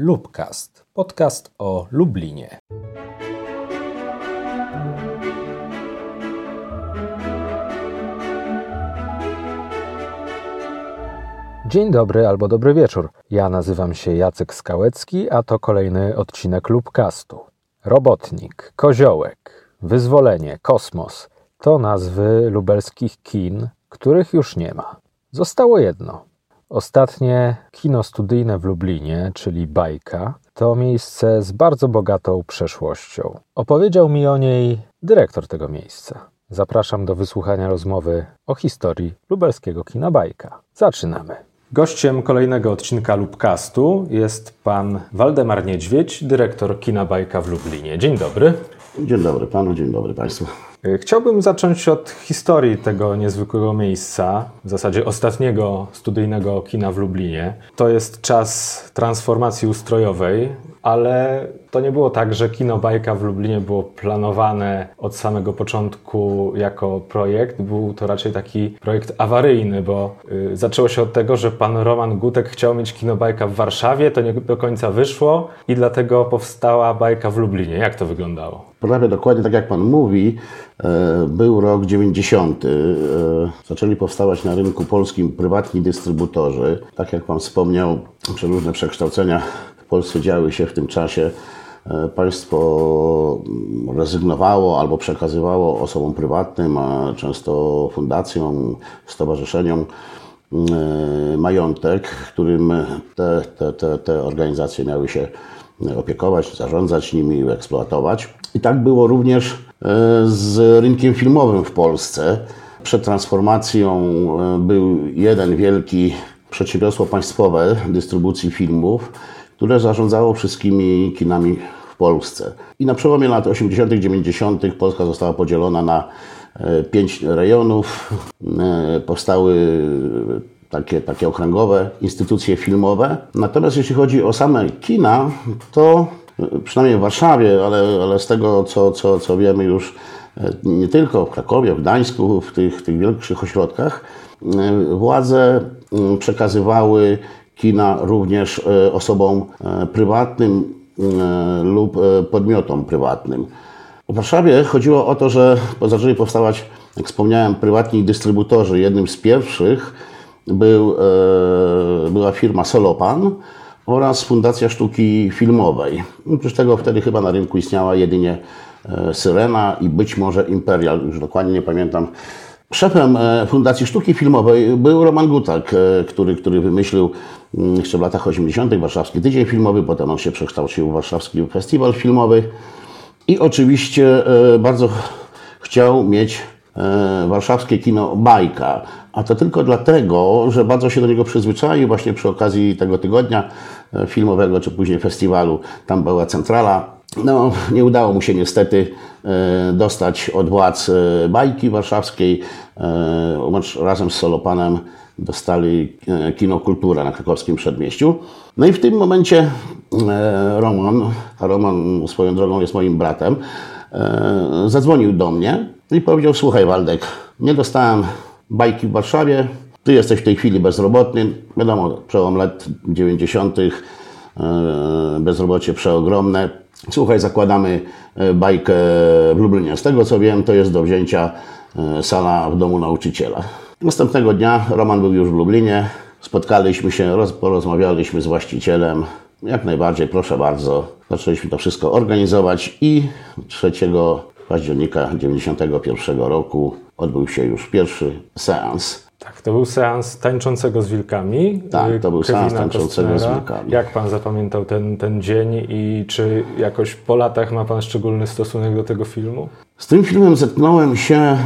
Lubcast, podcast o Lublinie. Dzień dobry albo dobry wieczór. Ja nazywam się Jacek Skałecki, a to kolejny odcinek Lubcastu. Robotnik, Koziołek, Wyzwolenie, Kosmos to nazwy lubelskich kin, których już nie ma. Zostało jedno Ostatnie kino studyjne w Lublinie, czyli Bajka, to miejsce z bardzo bogatą przeszłością. Opowiedział mi o niej dyrektor tego miejsca. Zapraszam do wysłuchania rozmowy o historii lubelskiego kina Bajka. Zaczynamy. Gościem kolejnego odcinka Lubcastu jest pan Waldemar Niedźwiedź, dyrektor kina Bajka w Lublinie. Dzień dobry. Dzień dobry panu, dzień dobry państwu. Y, chciałbym zacząć od historii tego niezwykłego miejsca, w zasadzie ostatniego studyjnego kina w Lublinie. To jest czas transformacji ustrojowej, ale to nie było tak, że kino Bajka w Lublinie było planowane od samego początku jako projekt. Był to raczej taki projekt awaryjny, bo y, zaczęło się od tego, że pan Roman Gutek chciał mieć kino Bajka w Warszawie, to nie do końca wyszło i dlatego powstała Bajka w Lublinie. Jak to wyglądało? Prawie dokładnie tak jak pan mówi. E, był rok 90. E, zaczęli powstawać na rynku polskim prywatni dystrybutorzy. Tak jak Pan wspomniał, przeróżne przekształcenia Polsce działy się w tym czasie. E, państwo rezygnowało albo przekazywało osobom prywatnym, a często fundacjom, stowarzyszeniom majątek, którym te, te, te, te organizacje miały się opiekować, zarządzać nimi, eksploatować. I tak było również e, z rynkiem filmowym w Polsce. Przed transformacją e, był jeden wielki przedsiębiorstwo państwowe dystrybucji filmów, które zarządzało wszystkimi kinami w Polsce. I na przełomie lat 80., 90. Polska została podzielona na e, pięć rejonów. Powstały takie, takie okręgowe instytucje filmowe. Natomiast jeśli chodzi o same kina, to przynajmniej w Warszawie, ale, ale z tego, co, co, co wiemy już e, nie tylko w Krakowie, w Gdańsku, w tych, tych większych ośrodkach, e, władze mm, przekazywały kina również e, osobom prywatnym lub podmiotom prywatnym. W Warszawie chodziło o to, że zaczęli powstawać, jak wspomniałem, prywatni dystrybutorzy. Jednym z pierwszych był, była firma Solopan, oraz Fundacja Sztuki Filmowej. Oprócz tego wtedy chyba na rynku istniała jedynie e, Syrena i być może Imperial, już dokładnie nie pamiętam. Szefem e, Fundacji Sztuki Filmowej był Roman Gutak, e, który, który wymyślił mm, jeszcze w latach 80. Warszawski Tydzień Filmowy, potem on się przekształcił w Warszawski Festiwal Filmowy i oczywiście bardzo chciał mieć warszawskie kino Bajka. A to tylko dlatego, że bardzo się do niego przyzwyczaił właśnie przy okazji tego tygodnia e, filmowego, czy później festiwalu. Tam była centrala. No, nie udało mu się niestety e, dostać od władz e, bajki warszawskiej. Razem z Solopanem dostali kino Kultura na krakowskim przedmieściu. No i w tym momencie Roman, a Roman swoją drogą jest moim bratem, zadzwonił do mnie i powiedział: Słuchaj, Waldek, nie dostałem bajki w Warszawie. Ty jesteś w tej chwili bezrobotny. Wiadomo, przełom lat 90. E, bezrobocie przeogromne. Słuchaj, zakładamy e, bajkę w Lublinie. Z tego co wiem, to jest do wzięcia e, sala w domu nauczyciela. Następnego dnia Roman był już w Lublinie. Spotkaliśmy się, porozmawialiśmy z właścicielem. Jak najbardziej, proszę bardzo. Zaczęliśmy to wszystko organizować i 3 października 1991 roku odbył się już pierwszy seans. Tak, to był seans tańczącego z wilkami. Tak, to był Kevina seans tańczącego Kostnera. z wilkami. Jak pan zapamiętał ten, ten dzień i czy jakoś po latach ma pan szczególny stosunek do tego filmu? Z tym filmem zetknąłem się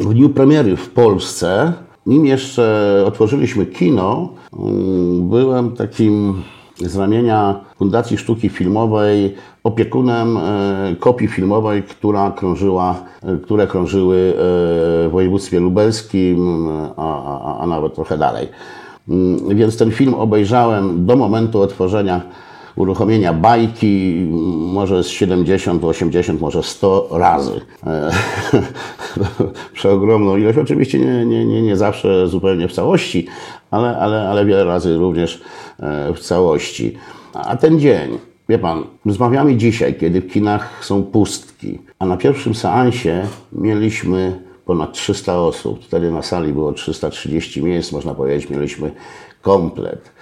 w dniu premiery w Polsce. Nim jeszcze otworzyliśmy kino, mm, byłem takim z ramienia Fundacji Sztuki Filmowej opiekunem e, kopii filmowej, która krążyła, e, które krążyły e, w województwie lubelskim, a, a, a nawet trochę dalej. Mm, więc ten film obejrzałem do momentu otworzenia uruchomienia bajki może z 70, 80, może 100 razy. Przeogromną ilość, oczywiście nie, nie, nie, nie zawsze zupełnie w całości, ale, ale, ale wiele razy również e, w całości. A ten dzień, wie pan, rozmawiamy dzisiaj, kiedy w kinach są pustki, a na pierwszym seansie mieliśmy ponad 300 osób. Wtedy na sali było 330 miejsc, można powiedzieć, mieliśmy komplet.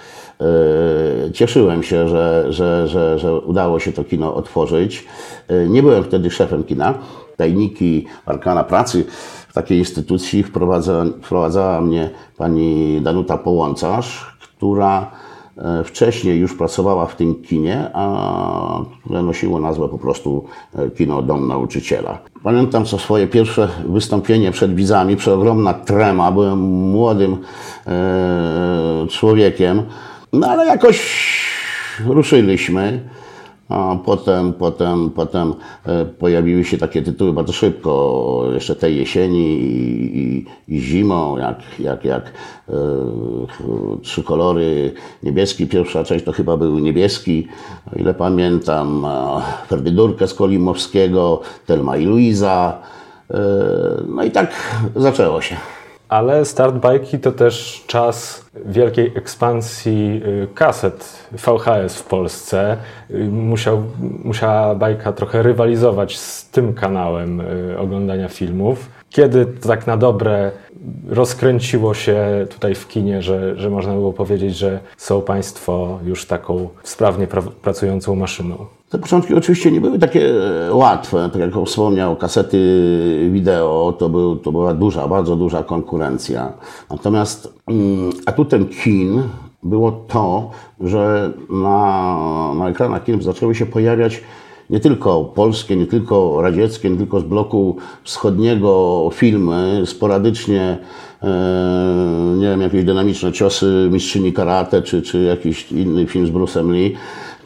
E, cieszyłem się, że, że, że, że udało się to kino otworzyć. E, nie byłem wtedy szefem kina. Tajniki arkana pracy w takiej instytucji wprowadza, wprowadzała mnie pani Danuta Połącarz, która e, wcześniej już pracowała w tym kinie, a które nosiło nazwę po prostu Kino Dom Nauczyciela. Pamiętam co swoje pierwsze wystąpienie przed widzami, przeogromna trema, byłem młodym e, człowiekiem. No ale jakoś ruszyliśmy. A potem, potem, potem e, pojawiły się takie tytuły bardzo szybko, jeszcze tej jesieni i, i, i zimą, jak, jak, jak e, trzy kolory, niebieski, pierwsza część to chyba był niebieski, o ile pamiętam, Ferdydurkę z Kolimowskiego, Telma i Luiza, e, no i tak zaczęło się. Ale start bajki to też czas wielkiej ekspansji y, kaset VHS w Polsce. Y, musiał, musiała bajka trochę rywalizować z tym kanałem y, oglądania filmów. Kiedy tak na dobre rozkręciło się tutaj w kinie, że, że można było powiedzieć, że są Państwo już taką sprawnie pra- pracującą maszyną? Te początki oczywiście nie były takie e, łatwe. Tak jak wspomniał, kasety wideo to, był, to była duża, bardzo duża konkurencja. Natomiast mm, atutem kin było to, że na, na ekranach kin zaczęły się pojawiać nie tylko polskie, nie tylko radzieckie, nie tylko z bloku wschodniego filmy, sporadycznie e, nie wiem, jakieś dynamiczne ciosy mistrzyni karate, czy, czy jakiś inny film z Bruce'em Lee,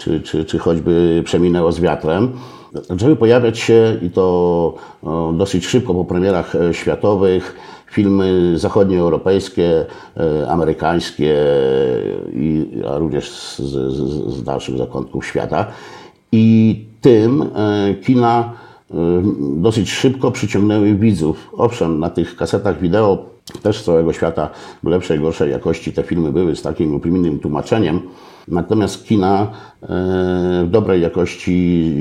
czy, czy, czy choćby Przeminęło z wiatrem. Zaczęły pojawiać się i to dosyć szybko po premierach e, światowych filmy zachodnioeuropejskie, e, amerykańskie, a również z, z, z dalszych zakątków świata. I tym e, kina dosyć szybko przyciągnęły widzów. Owszem, na tych kasetach wideo też z całego świata lepszej, gorszej jakości te filmy były z takim lub innym tłumaczeniem. Natomiast kina e, w dobrej jakości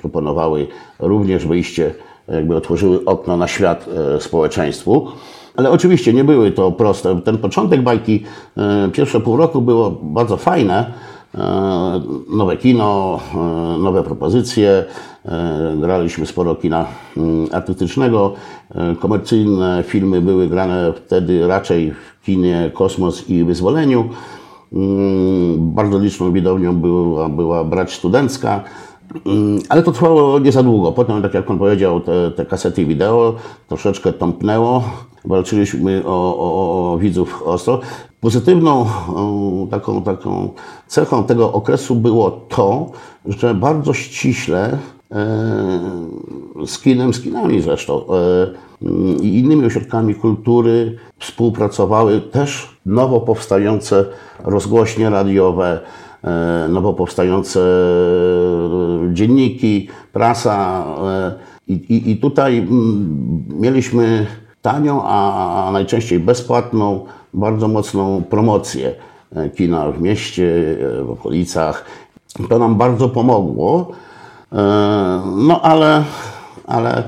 proponowały również wyjście, jakby otworzyły okno na świat e, społeczeństwu. Ale oczywiście nie były to proste. Ten początek bajki, e, pierwsze pół roku było bardzo fajne. Nowe kino, nowe propozycje. Graliśmy sporo kina mm, artystycznego. Komercyjne filmy były grane wtedy raczej w kinie Kosmos i Wyzwoleniu. Mm, bardzo liczną widownią była, była brać studencka. Mm, ale to trwało nie za długo. Potem, tak jak pan powiedział, te, te kasety wideo troszeczkę tąpnęło. Walczyliśmy o, o, o widzów ostro. Pozytywną taką, taką cechą tego okresu było to, że bardzo ściśle e, z kinem, z kinami zresztą e, i innymi ośrodkami kultury współpracowały też nowo powstające rozgłośnie radiowe, e, nowo powstające e, dzienniki, prasa. E, I, i, i tutaj mm, mieliśmy tanią, a najczęściej bezpłatną, bardzo mocną promocję kina w mieście, w okolicach. To nam bardzo pomogło. No ale, ale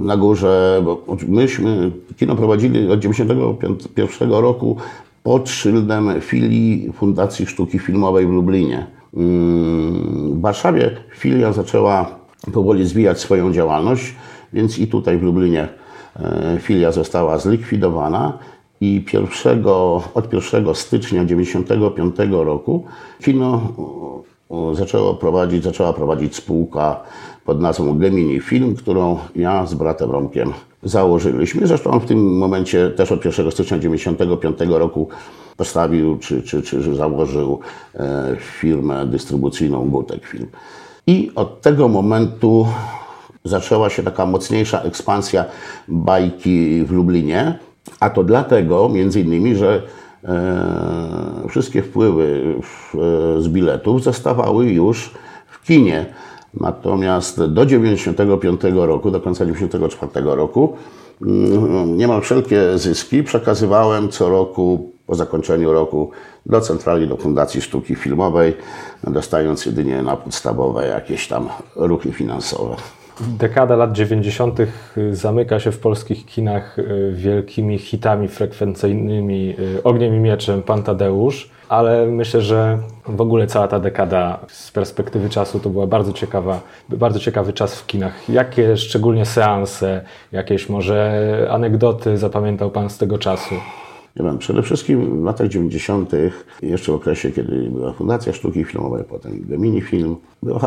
na górze, bo myśmy kino prowadzili od 1991 roku pod szyldem filii Fundacji Sztuki Filmowej w Lublinie. Mm, w Warszawie filia zaczęła powoli zwijać swoją działalność, więc i tutaj w Lublinie e, filia została zlikwidowana i pierwszego, od 1 stycznia 1995 roku kino zaczęło prowadzić, zaczęła prowadzić spółka pod nazwą Gemini Film, którą ja z bratem Romkiem założyliśmy. Zresztą w tym momencie też od 1 stycznia 1995 roku postawił czy, czy, czy założył e, firmę dystrybucyjną Gutek Film. I od tego momentu zaczęła się taka mocniejsza ekspansja bajki w Lublinie, a to dlatego między innymi, że e, wszystkie wpływy w, z biletów zostawały już w kinie. Natomiast do 95 roku, do końca 94 roku mm, niemal wszelkie zyski przekazywałem co roku, po zakończeniu roku, do centrali, do Fundacji Sztuki Filmowej, dostając jedynie na podstawowe jakieś tam ruchy finansowe. Dekada lat 90. zamyka się w polskich kinach y, wielkimi hitami frekwencyjnymi y, Ogniem i Mieczem, Pan Tadeusz, ale myślę, że w ogóle cała ta dekada z perspektywy czasu to była bardzo ciekawa, bardzo ciekawy czas w kinach. Jakie szczególnie seanse, jakieś może anegdoty zapamiętał Pan z tego czasu? Nie wiem, przede wszystkim w latach 90., jeszcze w okresie, kiedy była Fundacja Sztuki Filmowej, potem Gemini Film, była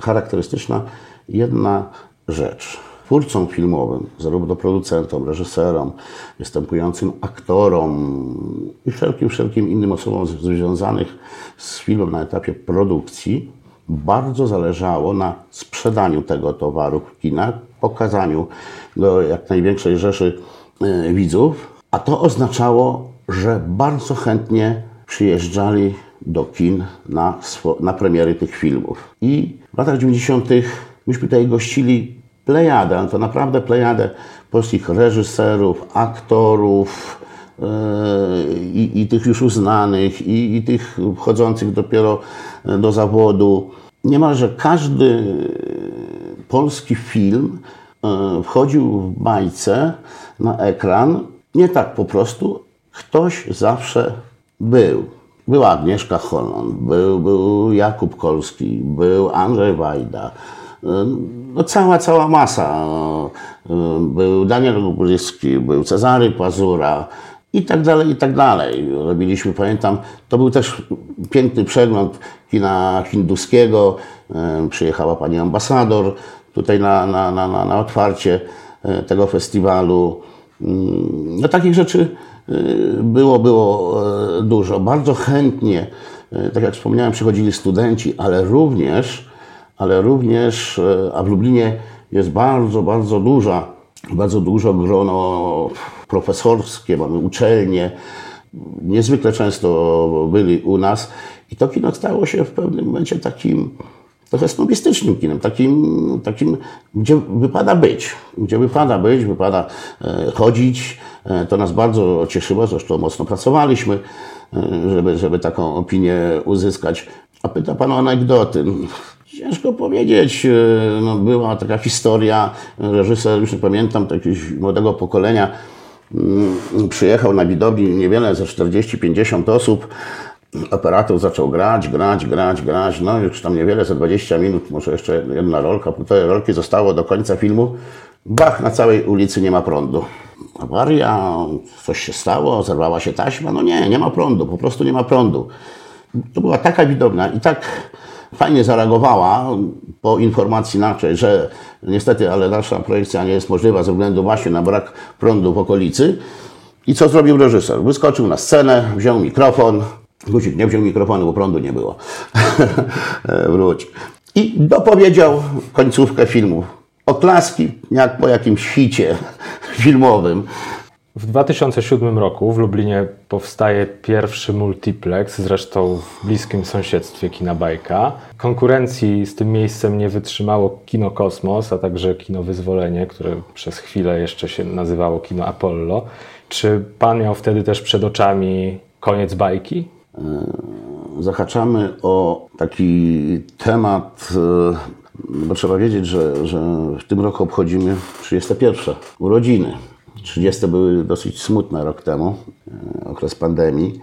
charakterystyczna jedna rzecz. Twórcom filmowym, zarówno producentom, reżyserom, występującym aktorom i wszelkim, wszelkim innym osobom związanych z filmem na etapie produkcji, bardzo zależało na sprzedaniu tego towaru w kinach, pokazaniu do jak największej rzeszy e, widzów, a to oznaczało, że bardzo chętnie przyjeżdżali do kin na, na premiery tych filmów. I w latach 90. myśmy tutaj gościli plejadę, to naprawdę plejadę polskich reżyserów, aktorów, yy, i, i, tych już uznanych, i, i tych wchodzących dopiero do zawodu. Niemalże każdy polski film yy, wchodził w bajce na ekran nie tak po prostu. Ktoś zawsze był. Była Agnieszka Holland, był, był Jakub Kolski, był Andrzej Wajda. No cała, cała masa. Był Daniel Lubryski, był Cezary Pazura i tak dalej, i tak dalej. Robiliśmy, pamiętam, to był też piękny przegląd kina hinduskiego. Przyjechała pani ambasador tutaj na, na, na, na otwarcie e, tego festiwalu. Mm, no, takich rzeczy y, było, było e, dużo. Bardzo chętnie, e, tak jak wspomniałem, przychodzili studenci, ale również, ale również, e, a w Lublinie jest bardzo, bardzo duża, bardzo dużo grono profesorskie, mamy uczelnie, niezwykle często byli u nas i to kino stało się w pewnym momencie takim trochę snobistycznym kinem, takim, takim, gdzie wypada być, gdzie wypada być, wypada e, chodzić. E, to nas bardzo cieszyło, zresztą mocno pracowaliśmy, żeby, żeby taką opinię uzyskać. A pyta Pan o anegdoty. Ciężko powiedzieć. No, była taka historia, reżyser, już nie pamiętam, jakiegoś młodego pokolenia, mm, przyjechał na widowni niewiele, ze 40-50 osób, operator zaczął grać, grać, grać, grać, no już tam niewiele, za 20 minut, może jeszcze jedna rolka, półtorej rolki zostało do końca filmu. Bach, na całej ulicy nie ma prądu. Awaria, coś się stało, zerwała się taśma, no nie, nie ma prądu, po prostu nie ma prądu. To była taka widownia i tak fajnie zareagowała po informacji naszej, że niestety, ale nasza projekcja nie jest możliwa ze względu właśnie na brak prądu w okolicy. I co zrobił reżyser? Wyskoczył na scenę, wziął mikrofon, Guzik nie wziął mikrofonu, bo prądu nie było. Wróć. I dopowiedział końcówkę filmu. Oklaski, jak po jakimś hicie filmowym. W 2007 roku w Lublinie powstaje pierwszy multiplex, zresztą w bliskim sąsiedztwie Kina Bajka. Konkurencji z tym miejscem nie wytrzymało Kino Kosmos, a także Kino Wyzwolenie, które przez chwilę jeszcze się nazywało Kino Apollo. Czy pan miał wtedy też przed oczami koniec bajki? E, zahaczamy o taki temat, e, bo trzeba wiedzieć, że, że w tym roku obchodzimy 31 urodziny. 30 były dosyć smutne rok temu, e, okres pandemii.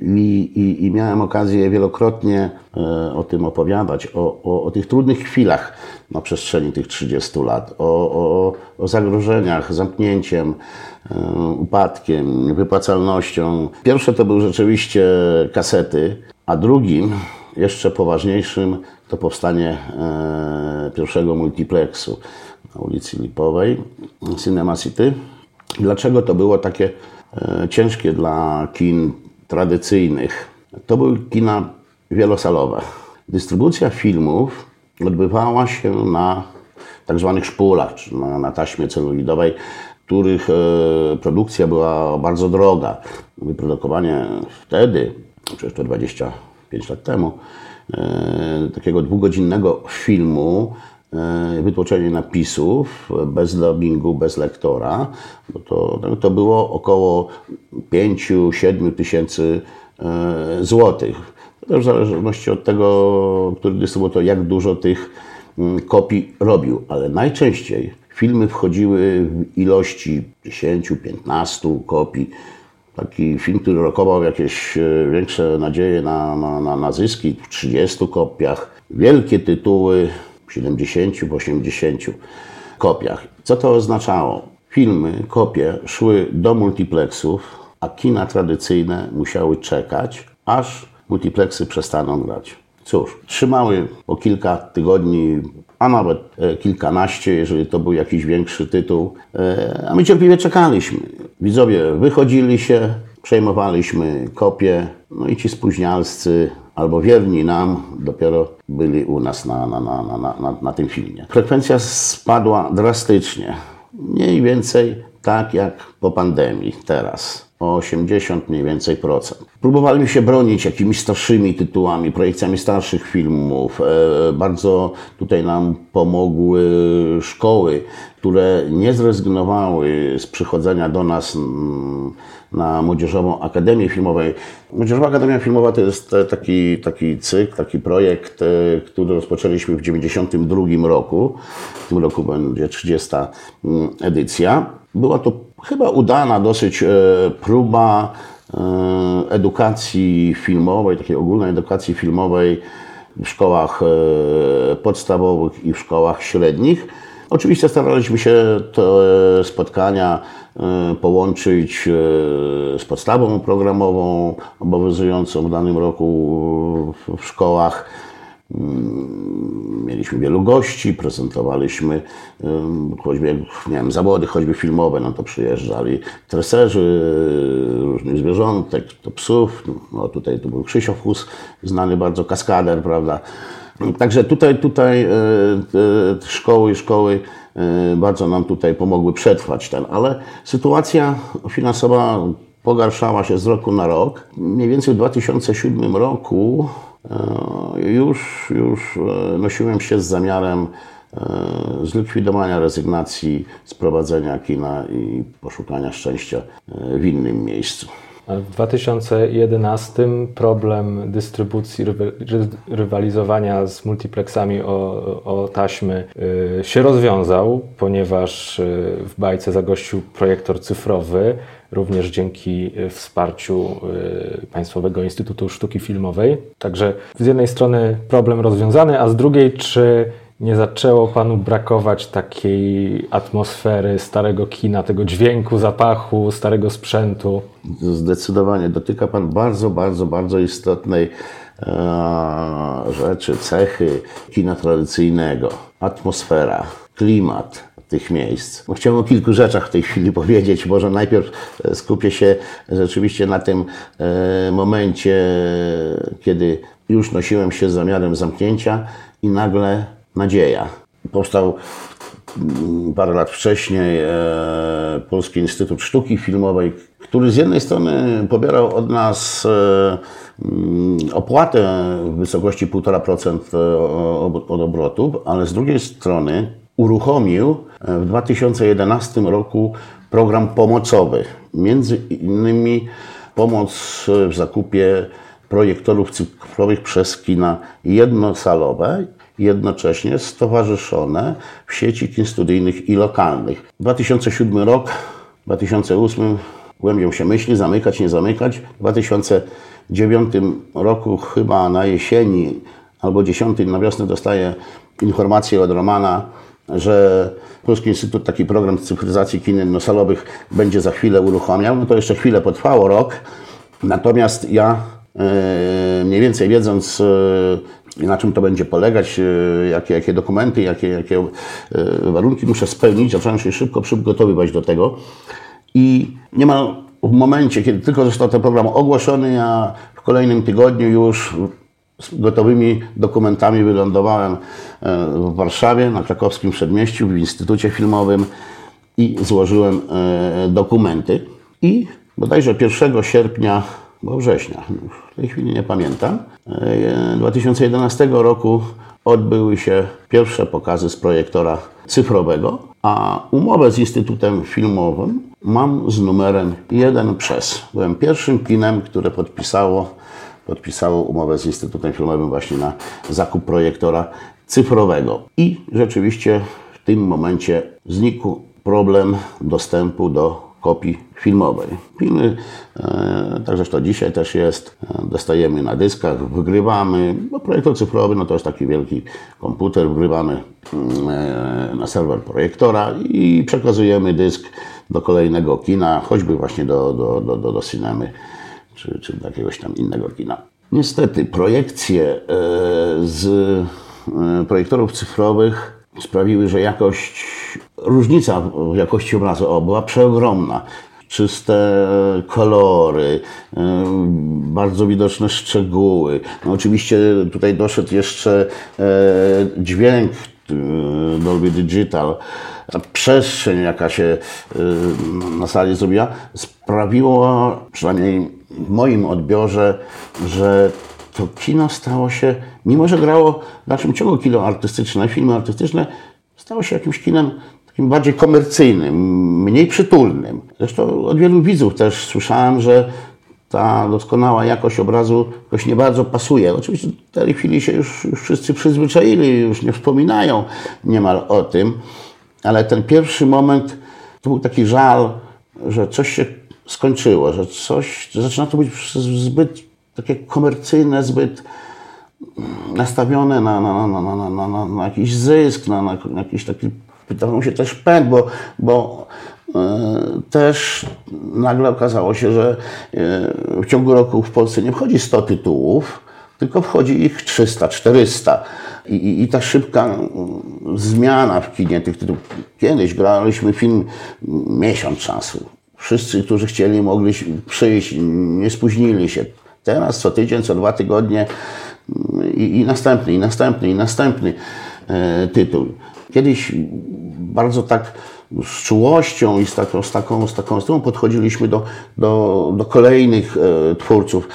I, i, I, miałem okazję wielokrotnie o tym opowiadać, o, o, o, tych trudnych chwilach na przestrzeni tych 30 lat, o, o, zagrożeniach, zamknięciem, E, upadkiem, niewypłacalnością. Pierwsze to były rzeczywiście kasety, a drugim, jeszcze poważniejszym, to powstanie e, pierwszego multiplexu na ulicy Lipowej, Cinema City. Dlaczego to było takie e, ciężkie dla kin tradycyjnych? To były kina wielosalowe. Dystrybucja filmów odbywała się na tak zwanych szpulach, czy na, na taśmie celulidowej których e, produkcja była bardzo droga. Wyprodukowanie wtedy, przecież to 25 lat temu, e, takiego dwugodzinnego filmu wytłoczenie napisów bez dubbingu, bez lektora, to, to było około 5-7 tysięcy e, złotych. To w zależności od tego, który dystrybutor jak dużo tych mm, kopii robił, ale najczęściej filmy wchodziły w ilości 10-15 kopii. Taki film, który rokował jakieś e, większe nadzieje na, na, na, na zyski w 30 kopiach, wielkie tytuły 70, 80 kopiach. Co to oznaczało? Filmy, kopie szły do multiplexów, a kina tradycyjne musiały czekać, aż multiplexy przestaną grać. Cóż, trzymały po kilka tygodni, a nawet e, kilkanaście, jeżeli to był jakiś większy tytuł, e, a my cierpliwie czekaliśmy. Widzowie wychodzili się, przejmowaliśmy kopie, no i ci spóźnialscy albo wierni nam dopiero byli u nas na, na, na, na, na, na tym filmie. Frekwencja spadła drastycznie. Mniej więcej tak jak po pandemii teraz o 80 mniej więcej procent. Próbowaliśmy się bronić jakimiś starszymi tytułami, projekcjami starszych filmów. E, bardzo tutaj nam pomogły szkoły, które nie zrezygnowały z przychodzenia do nas mm, na Młodzieżową Akademię Filmową. Młodzieżowa Akademia Filmowa to jest taki, taki cykl, taki projekt, e, który rozpoczęliśmy w 1992 roku. W tym roku będzie 30 mm, edycja. Była to chyba udana dosyć e, próba e, edukacji filmowej, takiej ogólnej edukacji filmowej w szkołach e, podstawowych i w szkołach średnich. Oczywiście staraliśmy się te spotkania połączyć z podstawą programową obowiązującą w danym roku w szkołach Mm, mieliśmy wielu gości, prezentowaliśmy choćby nie wiem, zawody, choćby filmowe, no to przyjeżdżali treserzy różnych zwierzątek, to psów, no tutaj to był Krzysiow Hus, znany bardzo kaskader, prawda. Także tutaj, tutaj e, szkoły i szkoły e, bardzo nam tutaj pomogły przetrwać ten, ale sytuacja finansowa pogarszała się z roku na rok. Mniej więcej w 2007 roku E, już, już e, nosiłem się z zamiarem e, zlikwidowania rezygnacji, sprowadzenia kina i poszukania szczęścia w innym miejscu. W 2011 problem dystrybucji, rywalizowania z multiplexami o, o taśmy się rozwiązał, ponieważ w bajce zagościł projektor cyfrowy, również dzięki e, wsparciu Państwowego Instytutu Sztuki Filmowej. Także z jednej strony problem rozwiązany, a z drugiej, czy nie zaczęło Panu brakować takiej atmosfery starego kina, tego dźwięku, zapachu, starego sprzętu? Zdecydowanie. Dotyka Pan bardzo, bardzo, bardzo istotnej e, rzeczy, cechy kina tradycyjnego. Atmosfera, klimat, tych miejsc. Chciałem o kilku rzeczach w tej chwili powiedzieć. Może najpierw e, skupię się rzeczywiście na tym e, momencie, kiedy już nosiłem się z zamiarem zamknięcia i nagle nadzieja. Powstał mm, parę lat wcześniej e, Polski Instytut Sztuki Filmowej, który z jednej strony pobierał od nas mm, opłatę w wysokości 1,5% od obrotów, ale z drugiej strony uruchomił e, w 2011 roku program pomocowy. Między innymi pomoc w zakupie projektorów cyfrowych przez kina jednosalowe, jednocześnie stowarzyszone w sieci kin studyjnych i lokalnych. 2007 rok, 2008 głębią się myśli, zamykać, nie zamykać. W 2009 roku chyba na jesieni albo 10 na wiosnę dostaję informację od Romana, że Polski Instytut taki program cyfryzacji kin jednosalowych będzie za chwilę uruchamiał. No to jeszcze chwilę potrwało, rok. Natomiast ja e, mniej więcej wiedząc, e, na czym to będzie polegać, e, jakie, jakie dokumenty, jakie, jakie warunki muszę spełnić, zacząłem się szybko przygotowywać do tego. I niemal w momencie, kiedy tylko został ten program ogłoszony, ja w kolejnym tygodniu już z gotowymi dokumentami wylądowałem e, w Warszawie, na krakowskim przedmieściu, w Instytucie Filmowym i złożyłem e, dokumenty. I bodajże 1 sierpnia Bo września, w tej chwili nie pamiętam. 2011 roku odbyły się pierwsze pokazy z projektora cyfrowego, a umowę z Instytutem Filmowym mam z numerem 1 przez. Byłem pierwszym kinem, które podpisało, podpisało umowę z Instytutem Filmowym właśnie na zakup projektora cyfrowego. I rzeczywiście w tym momencie znikł problem dostępu do kopii filmowej. Filmy, e, tak zresztą dzisiaj też jest, dostajemy na dyskach, wygrywamy, bo projektor cyfrowy no to jest taki wielki komputer, wygrywamy mm, e, na serwer projektora i przekazujemy dysk do kolejnego kina, choćby właśnie do, do, do, do, do cinemy, czy, czy do jakiegoś tam innego kina. Niestety projekcje e, z e, projektorów cyfrowych sprawiły, że jakość, różnica w jakości obrazu była przeogromna. Czyste kolory, e, bardzo widoczne szczegóły. No oczywiście tutaj doszedł jeszcze dźwięk Dolby Digital. Ta przestrzeń, jaka się na sali zrobiła, sprawiło, przynajmniej w moim odbiorze, że to kino stało się, mimo że grało w dalszym ciągu kino artystyczne, filmy artystyczne, stało się jakimś kinem takim bardziej komercyjnym, mniej przytulnym. Zresztą od wielu widzów też słyszałem, że ta doskonała jakość obrazu jakoś nie bardzo pasuje. Oczywiście w tej chwili się już, już wszyscy przyzwyczaili, już nie wspominają niemal o tym, ale ten pierwszy moment to był taki żal, że coś się skończyło, że coś zaczyna to być zbyt takie komercyjne, zbyt nastawione na, na, na, na, na, na, na jakiś zysk, na, na, na jakiś taki, wydawał się też pęd, bo, bo e, też nagle okazało się, że e, w ciągu roku w Polsce nie wchodzi 100 tytułów, tylko wchodzi ich 300, 400. I, i, I, ta szybka zmiana w kinie tych tytułów. Kiedyś graliśmy film miesiąc czasu. Wszyscy, którzy chcieli, mogli przyjść, nie spóźnili się. Teraz co tydzień, co dwa tygodnie i, i następny, i następny, i następny e, tytuł. Kiedyś bardzo tak z czułością i z taką, z taką, z taką, z podchodziliśmy do, do, do kolejnych e, twórców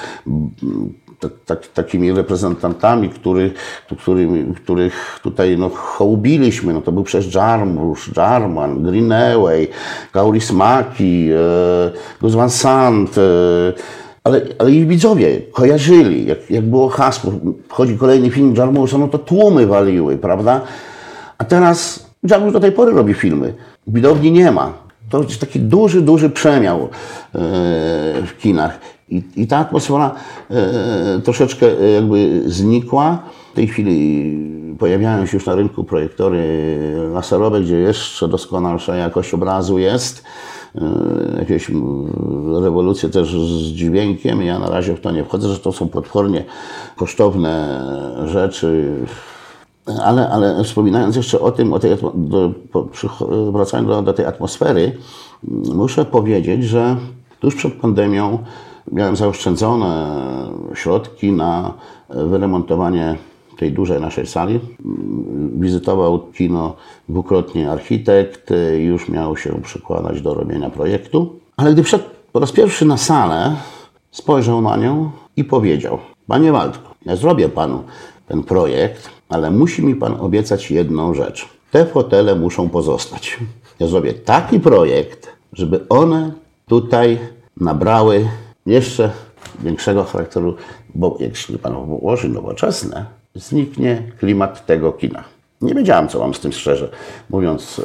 tak, tak, takimi reprezentantami, których, którymi, których tutaj no, hołbiliśmy. No, to był przecież Jarmusch, Jarman, Greenaway, Kauris Maki, e, Gus Van Sant, e, ale, ale ich widzowie kojarzyli, jak, jak było hasło, wchodzi kolejny film Jarmusza, no to tłumy waliły, prawda? A teraz Jarmusz do tej pory robi filmy. Widowni nie ma. To jest taki duży, duży przemiał e, w kinach. I, i ta atmosfera e, troszeczkę e, jakby znikła. W tej chwili pojawiają się już na rynku projektory laserowe, gdzie jeszcze doskonalsza jakość obrazu jest. Jakieś rewolucje też z dźwiękiem. Ja na razie w to nie wchodzę, że to są potwornie kosztowne rzeczy. Ale, ale wspominając jeszcze o tym, o tej, do, wracając do, do tej atmosfery, muszę powiedzieć, że tuż przed pandemią miałem zaoszczędzone środki na wyremontowanie tej dużej naszej sali. Wizytował kino dwukrotnie architekt, już miał się przykładać do robienia projektu. Ale gdy wszedł po raz pierwszy na salę, spojrzał na nią i powiedział: Panie Waldku, ja zrobię panu ten projekt, ale musi mi pan obiecać jedną rzecz. Te fotele muszą pozostać. Ja zrobię taki projekt, żeby one tutaj nabrały jeszcze większego charakteru, bo jeśli Pan włoży nowoczesne, zniknie klimat tego kina. Nie wiedziałem, co mam z tym szczerze mówiąc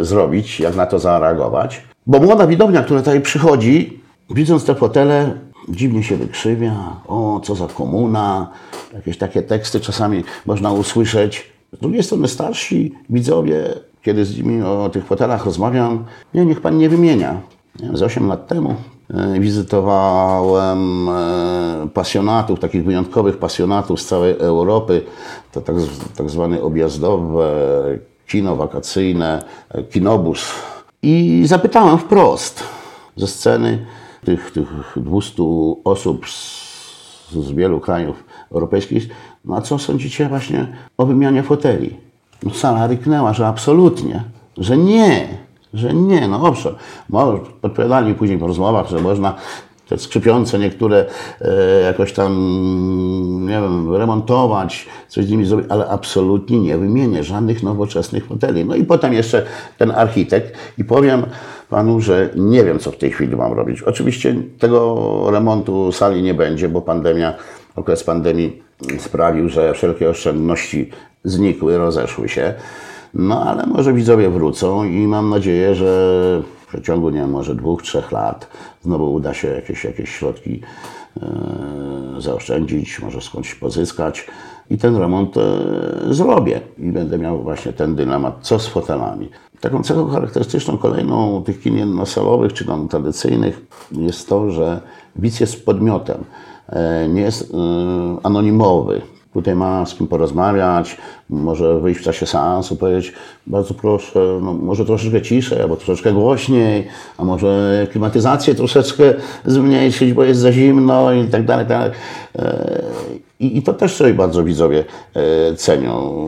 e, zrobić, jak na to zareagować, bo młoda widownia, która tutaj przychodzi, widząc te fotele, dziwnie się wykrzywia, o, co za komuna, jakieś takie teksty czasami można usłyszeć. Z drugiej strony starsi widzowie, kiedy z nimi o tych fotelach rozmawiam, nie, niech Pan nie wymienia. Z 8 lat temu E, wizytowałem e, pasjonatów, takich wyjątkowych pasjonatów z całej Europy. To tak, tak zwane objazdowe kino wakacyjne, e, kinobus. I zapytałem wprost ze sceny tych, tych 200 osób z, z wielu krajów europejskich, no a co sądzicie właśnie o wymianie foteli? No sala ryknęła, że absolutnie, że nie, że nie, no owszem, odpowiadali później w rozmowach, że można te skrzypiące niektóre e, jakoś tam, nie wiem, remontować, coś z nimi zrobić, ale absolutnie nie wymienię żadnych nowoczesnych foteli. No i potem jeszcze ten architekt i powiem panu, że nie wiem, co w tej chwili mam robić. Oczywiście tego remontu sali nie będzie, bo pandemia, okres pandemii sprawił, że wszelkie oszczędności znikły, rozeszły się. No ale może widzowie wrócą i mam nadzieję, że w przeciągu, nie wiem, może dwóch, trzech lat znowu uda się jakieś, jakieś środki e, zaoszczędzić, może skądś pozyskać i ten remont e, zrobię. I będę miał właśnie ten dylemat, co z fotelami. Taką cechą charakterystyczną kolejną tych kin jednosalowych czy tam tradycyjnych jest to, że widz jest podmiotem, e, nie jest anonimowy. Tutaj ma z kim porozmawiać, może wyjść w czasie seansu, powiedzieć bardzo proszę, no może troszeczkę ciszej, albo troszeczkę głośniej, a może klimatyzację troszeczkę zmniejszyć, bo jest za zimno i tak dalej. Tak. E, I, I to też sobie bardzo widzowie e, cenią.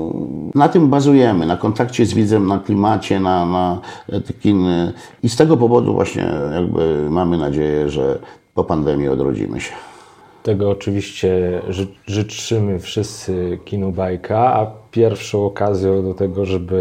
Na tym bazujemy, na kontakcie z widzem, na klimacie, na, na takim... I z tego powodu właśnie jakby mamy nadzieję, że po pandemii odrodzimy się. Tego oczywiście ży życzymy wszyscy kinu Bajka, a pierwszą okazją do tego, żeby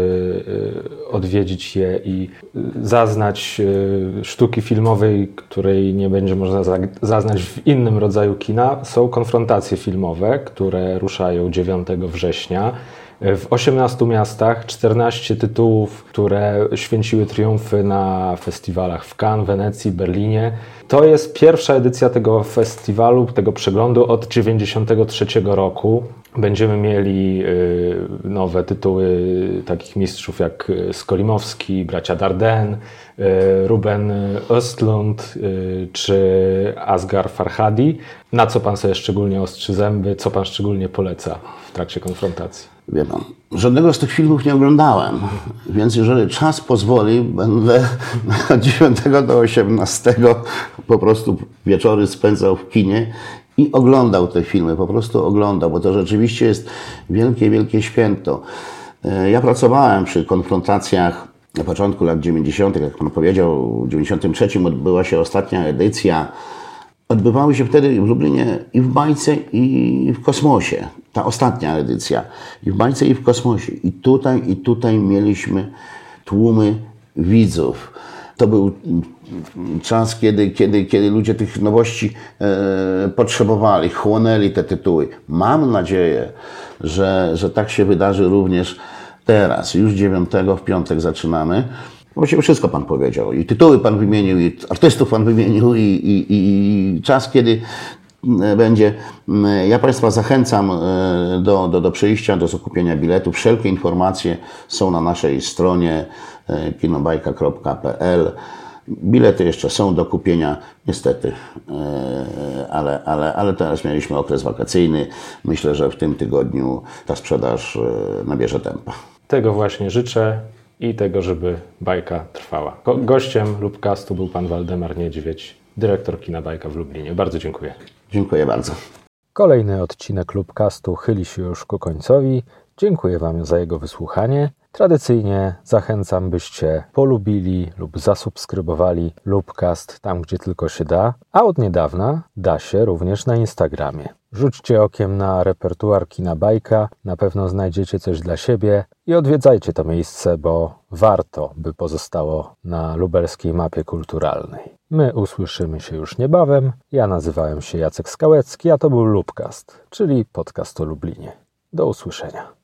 y, odwiedzić je i y, zaznać y, sztuki filmowej, której nie będzie można zaznać w innym rodzaju kina, są konfrontacje filmowe, które ruszają 9 września. W 18 miastach 14 tytułów, które święciły triumfy na festiwalach w Cannes, Wenecji, Berlinie. To jest pierwsza edycja tego festiwalu, tego przeglądu od 1993 roku. Będziemy mieli y, nowe tytuły takich mistrzów jak Skolimowski, bracia Darden, y, Ruben Östlund y, czy Asgar Farhadi. Na co pan sobie szczególnie ostrzy zęby, co pan szczególnie poleca w trakcie konfrontacji? Wie pan, żadnego z tych filmów nie oglądałem, więc jeżeli czas pozwoli, będę od 9 do 18 po prostu wieczory spędzał w kinie i oglądał te filmy, po prostu oglądał, bo to rzeczywiście jest wielkie, wielkie święto. E, ja pracowałem przy konfrontacjach na początku lat 90., jak pan powiedział, w 93 odbyła się ostatnia edycja odbywały się wtedy w Lublinie i w bajce, i w kosmosie. Ta ostatnia edycja. I w bajce, i w kosmosie. I tutaj, i tutaj mieliśmy tłumy widzów. To był czas, kiedy, kiedy, kiedy ludzie tych nowości e, potrzebowali, chłonęli te tytuły. Mam nadzieję, że, że tak się wydarzy również teraz. Już 9 w piątek zaczynamy. Właściwie wszystko Pan powiedział. I tytuły Pan wymienił, i artystów Pan wymienił, i, i, i czas, kiedy będzie. Ja Państwa zachęcam e, do, do, do przyjścia, do zakupienia biletu. Wszelkie informacje są na naszej stronie e, kinobajka.pl. Bilety jeszcze są do kupienia, niestety, ale, ale, ale teraz mieliśmy okres wakacyjny. Myślę, że w tym tygodniu ta sprzedaż nabierze tempa. Tego właśnie życzę i tego, żeby bajka trwała. Go gościem lub castu był pan Waldemar Niedźwiedź, dyrektor kina Bajka w Lublinie. Bardzo dziękuję. Dziękuję bardzo. Kolejny odcinek Lubcastu chyli się już ku końcowi. Dziękuję Wam za jego wysłuchanie. Tradycyjnie zachęcam, byście polubili lub zasubskrybowali Lubcast tam, gdzie tylko się da, a od niedawna da się również na Instagramie. Rzućcie okiem na repertuar kina bajka, na pewno znajdziecie coś dla siebie i odwiedzajcie to miejsce, bo warto, by pozostało na lubelskiej mapie kulturalnej. My usłyszymy się już niebawem. Ja nazywałem się Jacek Skałecki, a to był Lubcast, czyli podcast o Lublinie. Do usłyszenia.